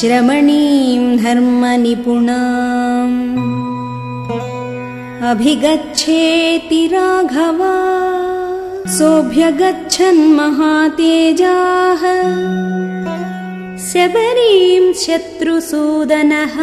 श्रमणीं धर्मनिपुणाम् अभिगच्छेति राघवा सोऽभ्यगच्छन् महातेजाः। शबरीं शत्रुसूदनः।